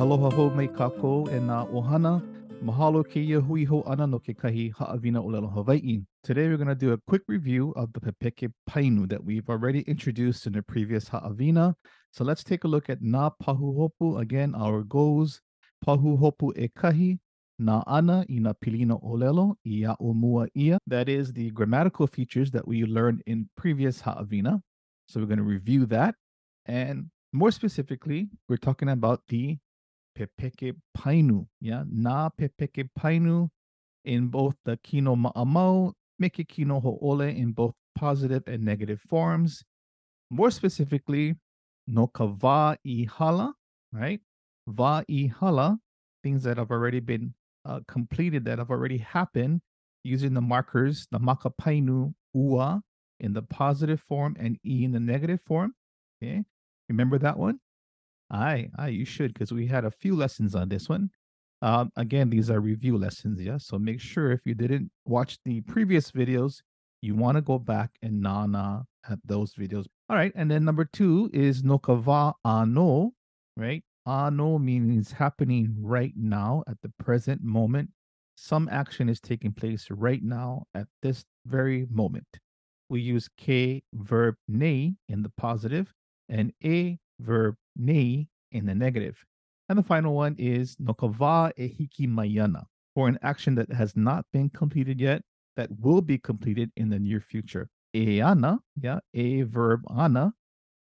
Aloha ho mai kako e nā ohana. Mahalo ke ia hui ho ana no ke kahi haawina olelo Hawaii. Today we're going to do a quick review of the Pepeke Painu that we've already introduced in the previous haawina. So let's take a look at Nā Pahuhopu. Again, our goals. Pahuhopu e kahi. Nā ana i nā pilina olelo i a o ia. That is the grammatical features that we learned in previous haawina. So we're going to review that. And more specifically, we're talking about the Pepeke Painu. Yeah, Na Pepeke Painu in both the Kino Ma'amau, Meke Kino Ho'ole in both positive and negative forms. More specifically, No Kava i Hala, right? Va i Hala, things that have already been uh, completed, that have already happened, using the markers, the Maka Painu Ua in the positive form and E in the negative form. Okay. Remember that one? Aye, aye, you should, because we had a few lessons on this one. Um, again, these are review lessons, yeah. So make sure if you didn't watch the previous videos, you want to go back and nana at those videos. All right, and then number two is nokava ano, right? Ano means happening right now at the present moment. Some action is taking place right now at this very moment. We use K verb ne in the positive and A verb nei in the negative. And the final one is nokava ehiki mayana for an action that has not been completed yet that will be completed in the near future. Eana, yeah, a verb ana.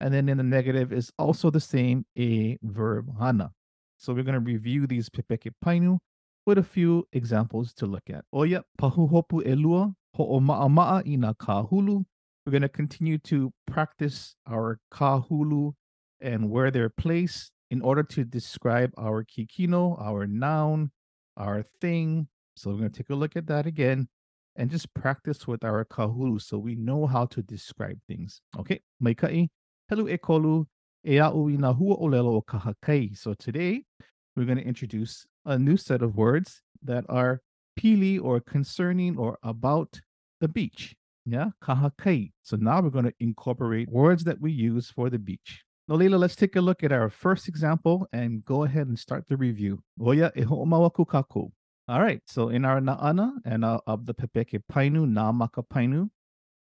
And then in the negative is also the same a verb ana. So we're going to review these pepeke painu with a few examples to look at. Oh, Oya pahuhopu elua ho'oma'ama'a ina kahulu. We're going to continue to practice our kahulu and where they're placed in order to describe our kikino, our noun, our thing. So we're going to take a look at that again and just practice with our kahulu so we know how to describe things. Okay, maikai, hello ekolu, ea'u ina hua olelo o kahakai. So today we're going to introduce a new set of words that are pili or concerning or about the beach. Yeah, kahakai. So now we're going to incorporate words that we use for the beach. Nolila, let's take a look at our first example and go ahead and start the review. Oya e ho'omawaku kaku. All right, so in our na'ana and uh, of the pepeke painu, na maka painu.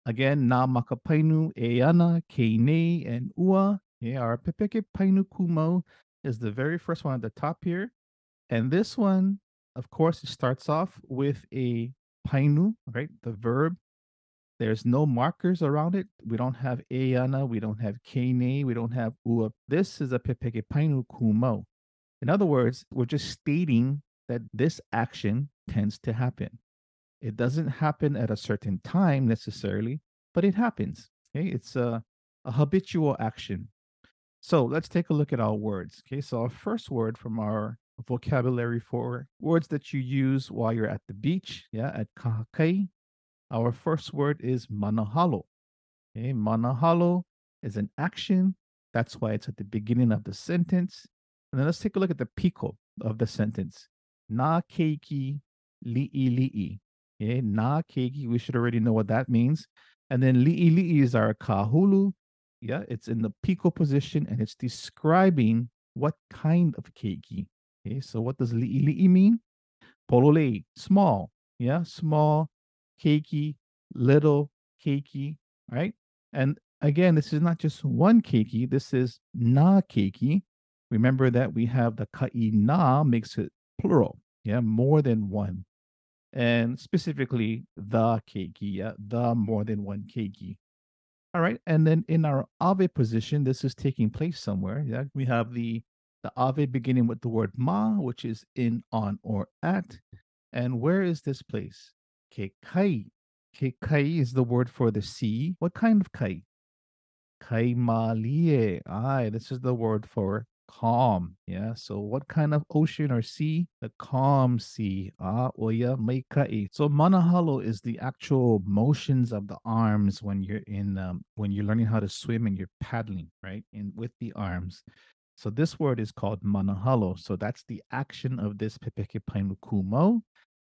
Again, na maka painu, e ana, ke and ua. Yeah, our pepeke painu kumo is the very first one at the top here. And this one, of course, it starts off with a painu, right? The verb there's no markers around it. We don't have Ayana, we don't have Kane, we don't have Ua. Uh, this is a Pepeke Painu Kumo. In other words, we're just stating that this action tends to happen. It doesn't happen at a certain time necessarily, but it happens. Okay, it's a, a habitual action. So let's take a look at our words. Okay, so our first word from our vocabulary for words that you use while you're at the beach, yeah, at Kahakai, our first word is manahalo. Okay, manahalo is an action. That's why it's at the beginning of the sentence. And then let's take a look at the piko of the sentence. Na keiki li'i li'i. Okay, na keiki, we should already know what that means. And then li'i li'i is our kahulu. Yeah, it's in the piko position and it's describing what kind of keiki. Okay, so what does li'i li'i mean? Polole, small. Yeah, small keiki, little keiki, right? And again, this is not just one keiki, this is na keiki. Remember that we have the kai na makes it plural, yeah, more than one. And specifically the keiki, yeah, the more than one keiki. All right, and then in our ave position, this is taking place somewhere. Yeah, we have the the ave beginning with the word ma, which is in, on, or at. And where is this place? Kekai. Kekai is the word for the sea. What kind of kai? Kaimalie. Aye, this is the word for calm. Yeah. So what kind of ocean or sea? The calm sea. Ah, oya meikai. So manahalo is the actual motions of the arms when you're in um, when you're learning how to swim and you're paddling, right? And with the arms. So this word is called manahalo. So that's the action of this pepeke kumo.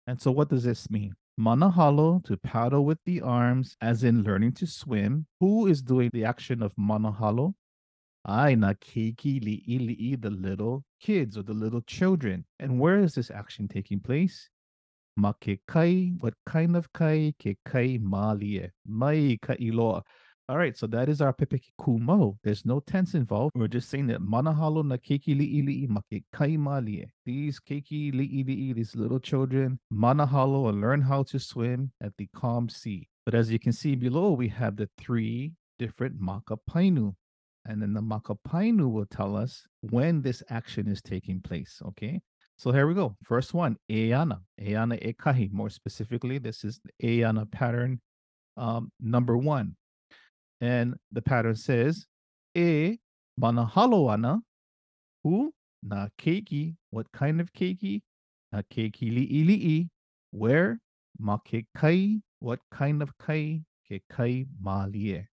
And so what does this mean? Manahalo to paddle with the arms, as in learning to swim. Who is doing the action of manahalo? Aina keiki li'i the little kids or the little children. And where is this action taking place? Ma ke kai, what kind of kai? Ke kai malie. Mai ka iloa. All right, so that is our pepeki kumo. There's no tense involved. We're just saying that manahalo na keiki li'i li'i ma ke kai malie. These keiki li'i li'i, these little children, manahalo and learn how to swim at the calm sea. But as you can see below, we have the three different makapainu. And then the makapainu will tell us when this action is taking place. Okay. So here we go. First one, Eana. Eana ekahi. More specifically, this is the Eana pattern um, number one. And the pattern says, eh, E manahalo ana hu na keiki. What kind of keiki? Na keiki li'i li'i. Where? Ma ke kai. What kind of kai? Ke kai malie.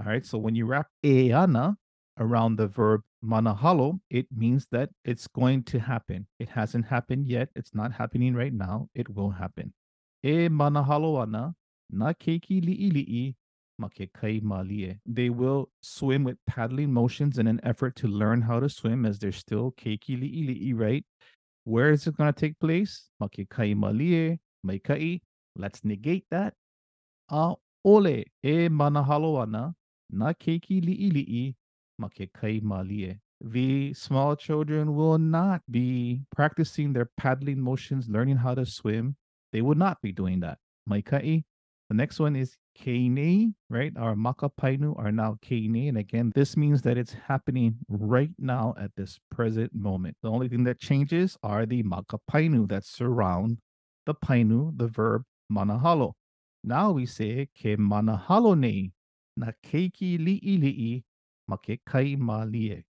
All right. So when you wrap eana around the verb manahalo, it means that it's going to happen. It hasn't happened yet. It's not happening right now. It will happen. E manahalo ana na keiki li'i li'i makekai malie. They will swim with paddling motions in an effort to learn how to swim as they're still keiki li'i li'i, right? Where is it going to take place? Makekai malie, maikai. Let's negate that. A ole e manahalo ana na keiki li'i li'i makekai malie. The small children will not be practicing their paddling motions, learning how to swim. They will not be doing that. Maikai. The next one is Kane, right? Our Makapainu are now Kane. And again, this means that it's happening right now at this present moment. The only thing that changes are the Makapainu that surround the Painu, the verb manahalo. Now we say ke manahalo ne na keiki li'i li'i make kai malie.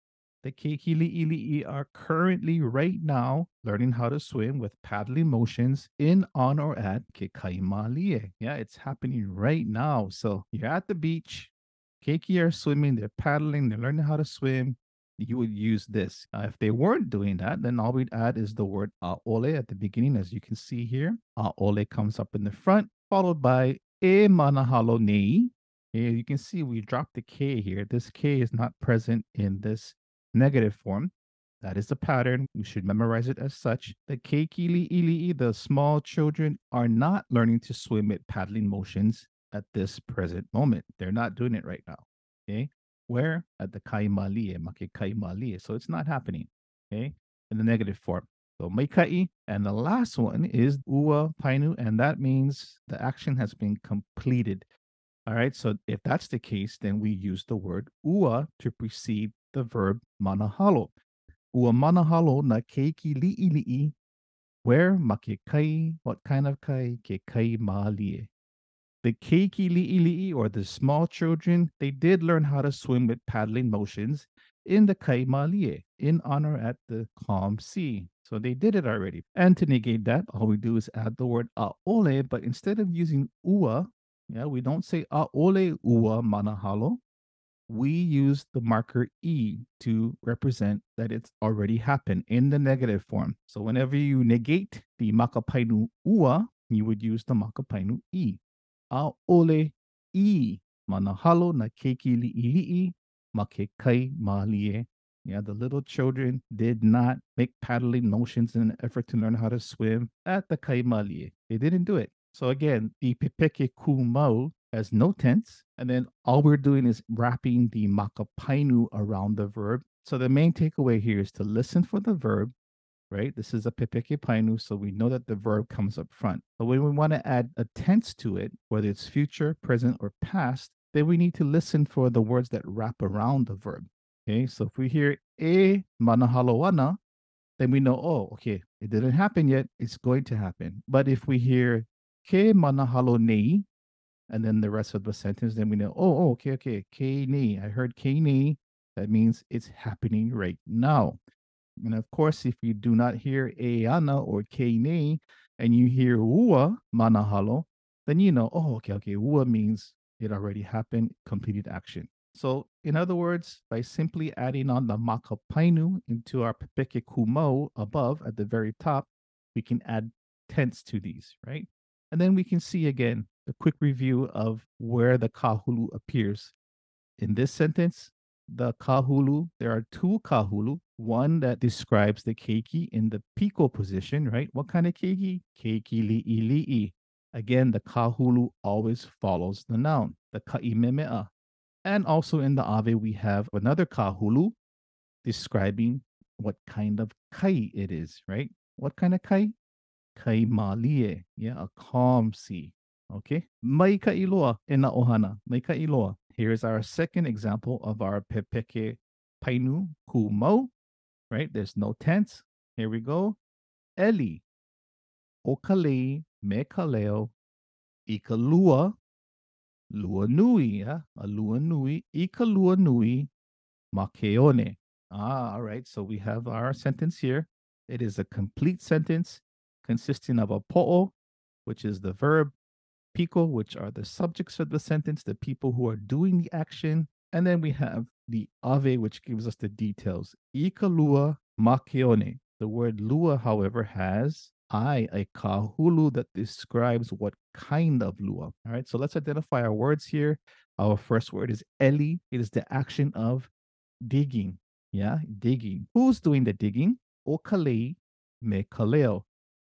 The keiki li'i li'i are currently right now learning how to swim with paddling motions in, on, or at ke kai. Yeah, it's happening right now. So you're at the beach, keiki are swimming, they're paddling, they're learning how to swim. You would use this. Uh, if they weren't doing that, then all we'd add is the word aole at the beginning, as you can see here. Aole comes up in the front, followed by e manahalo nei. You can see we dropped the K here. This K is not present in this negative form. That is the pattern. You should memorize it as such. The keiki li'i, the small children are not learning to swim with paddling motions at this present moment. They're not doing it right now. Okay. Where? At the kaimalie, make kaimalie. So it's not happening. Okay. In the negative form. So maikai. And the last one is ua painu. And that means the action has been completed. All right. So if that's the case, then we use the word ua to precede the verb manahalo. Ua manahalo na keiki li'i li'i. Where make kai, what kind of kai? Ke kai malie. The keiki li'i li'i, or the small children, they did learn how to swim with paddling motions in the kai malie, in honor at the calm sea. So they did it already. And to negate that, all we do is add the word aole, but instead of using ua, yeah, we don't say aole ua manahalo. We use the marker e to represent that it's already happened in the negative form. So whenever you negate the makapainu ua, you would use the makapainu e. Aole E manahalo na keiki li'i li'i make kai malie. Yeah, the little children did not make paddling motions in an effort to learn how to swim at the kai malie. They didn't do it. So again, the pepeke kumau has no tense, and then all we're doing is wrapping the makapainu around the verb. So the main takeaway here is to listen for the verb, right? This is a pepeke painu, so we know that the verb comes up front. But when we want to add a tense to it, whether it's future, present, or past, then we need to listen for the words that wrap around the verb. Okay, so if we hear e manahaloana, then we know, oh, okay, it didn't happen yet. It's going to happen. But if we hear ke manahalo nei, and then the rest of the sentence, then we know, oh, oh okay, okay, ke nei. I heard ke nei. That means it's happening right now. And of course, if you do not hear eana or ke nei, and you hear ua manahalo, then you know, oh, okay, okay, ua means it already happened, completed action. So, in other words, by simply adding on the makapainu into our pepeke kumo above at the very top, we can add tense to these, right? And then we can see again a quick review of where the kahulu appears. In this sentence, the kahulu, there are two kahulu. One that describes the keiki in the piko position, right? What kind of keiki? Keiki li'i li'i. Again, the kahulu always follows the noun, the ka'imemea. And also in the ave, we have another kahulu describing what kind of kai it is, right? What kind of kai? Kai malie, yeah, a calm sea. Okay. Mai ka iloa e na ohana. Mai ka iloa. Here's our second example of our pepeke painu ku mau, right? There's no tense. Here we go. Eli. O kalei me kaleo. Ika lua. Lua nui, yeah? A lua nui. Ika lua nui. Makeone. Ah, all right. So we have our sentence here. It is a complete sentence consisting of a po'o, which is the verb, piko, which are the subjects of the sentence, the people who are doing the action. And then we have the ave, which gives us the details. Ika lua makeone. The word lua, however, has I, a kahulu that describes what kind of lua. All right, so let's identify our words here. Our first word is eli. It is the action of digging. Yeah, digging. Who's doing the digging? O kalei me kaleo.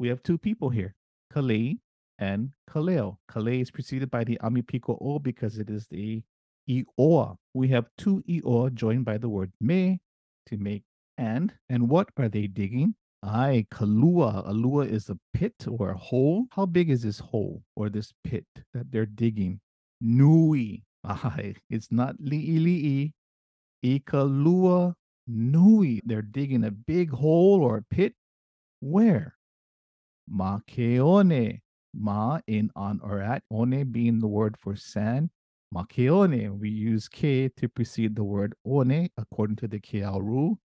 We have two people here, kalei and kaleo. Kalei is preceded by the amipiko o because it is the ioa. We have two ioa joined by the word me to make and. And what are they digging? Ai, kalua. A lua is a pit or a hole. How big is this hole or this pit that they're digging? Nui. Ai, it's not li'i li'i. Ikalua nui. They're digging a big hole or a pit. Where? Makeone. Ma in on or at. One being the word for sand. Makeone. We use ke to precede the word one according to the Keao rule.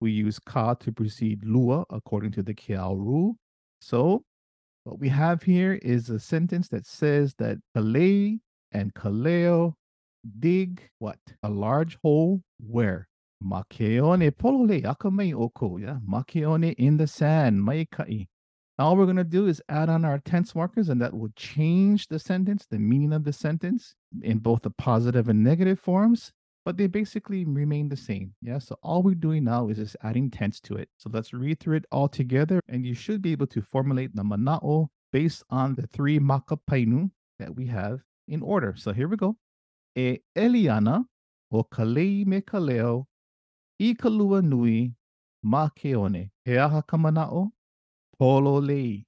We use ka to precede lua according to the Keao rule. So what we have here is a sentence that says that kalei and kaleo dig what? A large hole where? Makeone polole akamei oko, yeah. Makeone in the sand, maikai. All we're going to do is add on our tense markers, and that will change the sentence, the meaning of the sentence in both the positive and negative forms, but they basically remain the same. Yeah. So all we're doing now is just adding tense to it. So let's read through it all together, and you should be able to formulate the mana'o based on the three makapainu that we have in order. So here we go. E Eliana o kalei me kaleo i kalua nui ma keone. He aha ka Pololei.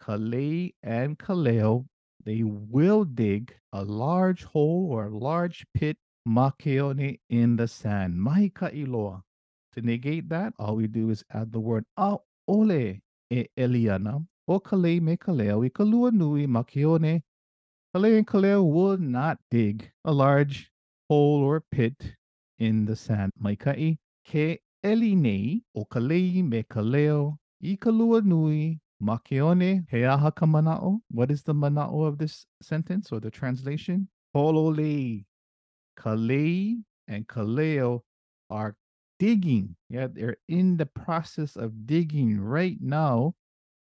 Kalei and kaleo, they will dig a large hole or a large pit makeone in the sand. Mahika iloa. To negate that, all we do is add the word a ole e Eliana o kalei me kaleo i kalua nui makeone. Kalei and kaleo will not dig a large hole or pit in the sand. Maikai ke elinei o kalei me kaleo i kalua nui makeone he aha ka mana'o. What is the mana'o of this sentence or the translation? Pololei. Kalei and kaleo are digging. Yeah, they're in the process of digging right now.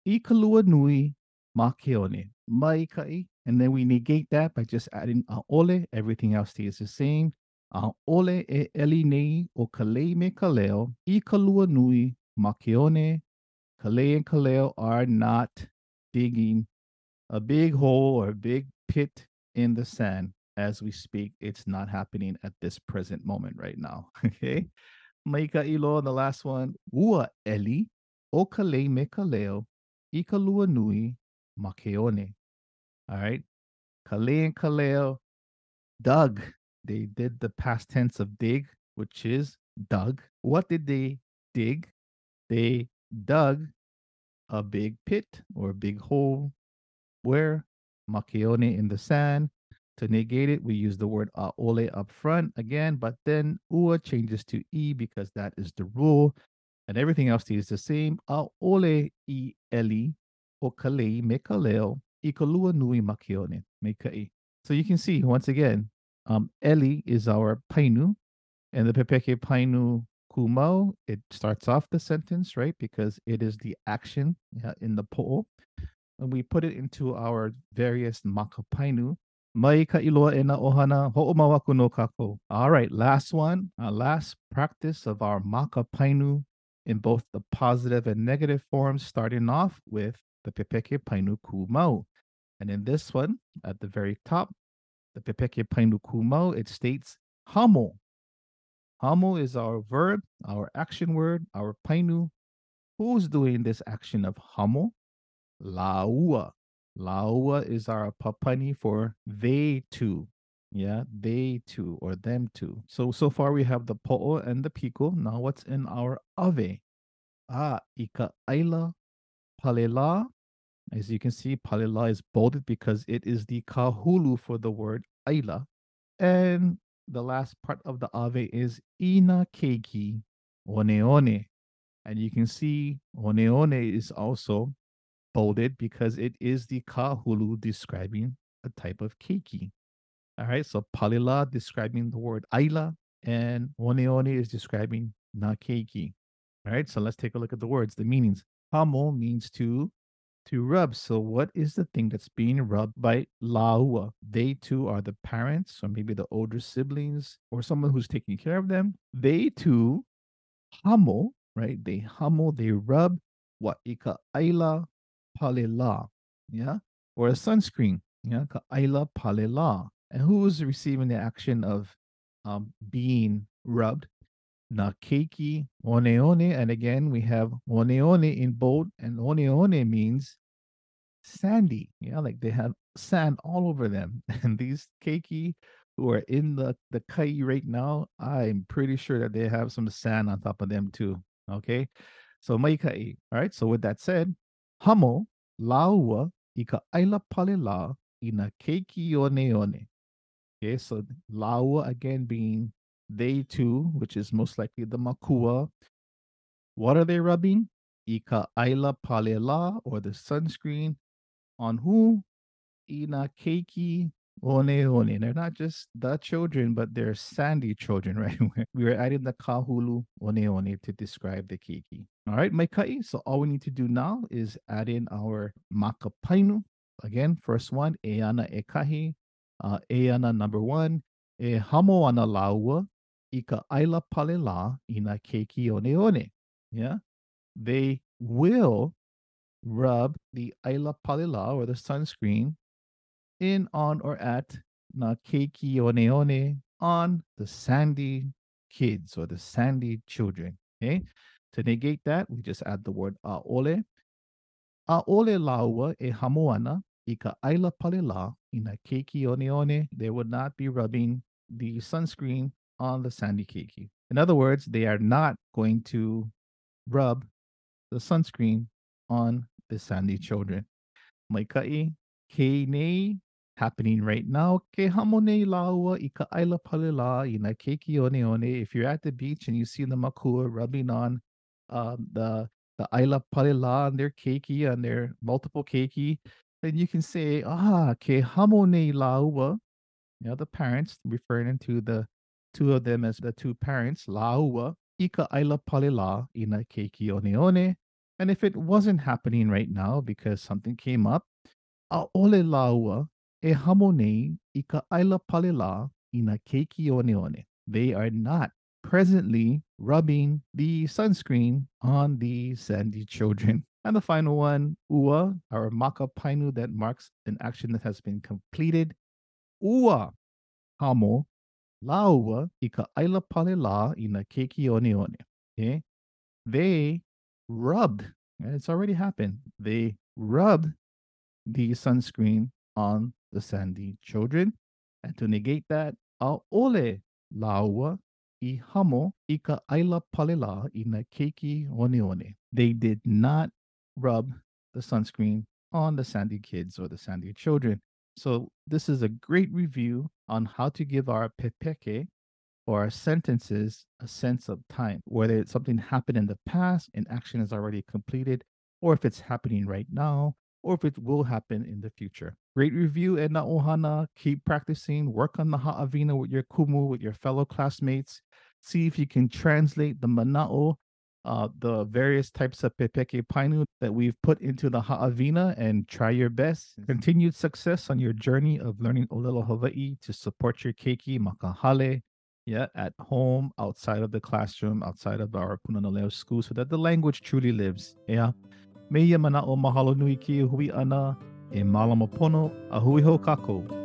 I kalua nui makeone. Maikai. And then we negate that by just adding a ole. Everything else stays the same. A ole e eli nei o kalei me kaleo. I kalua nui makeone. Kalei and kaleo are not digging a big hole or a big pit in the sand as we speak. It's not happening at this present moment right now. Okay. Maika ilo, the last one. Ua eli o kalei me kaleo. I kalua nui makeone. All right. Kalei and kaleo dug. They did the past tense of dig, which is dug. What did they dig? They dug a big pit or a big hole. Where? makione in the sand. To negate it, we use the word aole up front again, but then ua changes to e because that is the rule, and everything else stays the same. Aole i eli o kalei me kaleo i kalua nui makeone me kai. So you can see once again, um, eli is our painu, and the pepeke painu kumau, it starts off the sentence, right? Because it is the action in the po. And we put it into our various makapainu Mai ka iloa e na ohana ho'omawaku no kako. All right, last one, our last practice of our makapainu in both the positive and negative forms, starting off with the pepeke painu ku mau. And in this one, at the very top, the pepeke painu ku mau, it states hamo. Hamo is our verb, our action word, our painu. Who's doing this action of hamo? Laua. Laua is our papani for they two. Yeah, they two or them two. So so far we have the po'o and the piko. Now what's in our ave? Ah, ika aila palela. As you can see, palela is bolded because it is the kahulu for the word aila. And the last part of the ave is ina keiki one one. And you can see one one is also bolded because it is the kahulu describing a type of keiki. All right, so palila describing the word aila, and one is describing na keiki. All right, so let's take a look at the words, the meanings. Hamo means to to rub. So what is the thing that's being rubbed by laua? They too are the parents, or maybe the older siblings, or someone who's taking care of them. They too hamo, right? They hamo, they rub what ika aila palela, yeah, or a sunscreen, yeah, ka aila palela. And who's receiving the action of um, being rubbed? Na keiki one one, and again we have one one in bold, and one one means sandy. Yeah, like they have sand all over them. And these keiki who are in the the kai right now, I'm pretty sure that they have some sand on top of them too. Okay, so mai kai. All right. So with that said, hamo laua ika aila pale la ina keiki one one. Okay, so laua again being they too, which is most likely the makua. What are they rubbing? Ika aila pale la or the sunscreen on who? Ina keiki one one. They're not just the children, but they're sandy children, right? we were adding the kahulu one one to describe the keiki. All right, Maikai. So all we need to do now is add in our makapainu. Again, first one, eana ekahi. Uh, eana number one, e hamo ana laua, ika aila pale la ina keiki one one. Yeah, they will rub the aila pale la or the sunscreen in, on, or at na keiki one one on the sandy kids or the sandy children. Okay. To negate that, we just add the word aole. Aole laua e hamoana ika aila pale la ina keiki one one. They would not be rubbing the sunscreen on the sandy keiki. In other words, they are not going to rub the sunscreen on the sandy children. Maikai ke nei happening right now. Ke hamone laua ika aila palila ina keiki one one. If you're at the beach and you see the makua rubbing on um, the the aila pale la on their keiki on their multiple keiki, then you can say ah ke hamone laua. You know the parents referring to the two of them as the two parents laua ika aila pale la ina keiki one one. And if it wasn't happening right now because something came up, aole laua e hamone ika aila pale la ina keiki one one. They are not presently rubbing the sunscreen on the sandy children. And the final one, ua, our maka painu that marks an action that has been completed. Ua hamo laua ika aila pale la ina keiki one one. Okay, they rubbed. It's already happened. They rubbed the sunscreen on the sandy children. And to negate that, aole laua i hamo ika aila palela ina keiki one one. They did not rub the sunscreen on the sandy kids or the sandy children. So this is a great review on how to give our pepeke or our sentences a sense of time, whether it's something happened in the past, an action is already completed, or if it's happening right now, or if it will happen in the future. Great review, Edna Ohana. Keep practicing. Work on the Ha'avina with your kumu, with your fellow classmates. See if you can translate the mana'o uh, the various types of pepeke painu that we've put into the ha'avina and try your best. Continued success on your journey of learning Olelo Hawaii to support your keiki makahale, yeah, at home, outside of the classroom, outside of our Punana school, so that the language truly lives. Yeah. Meia mana o mahalo nui ki hui ana, e malama pono, a hui ho kako.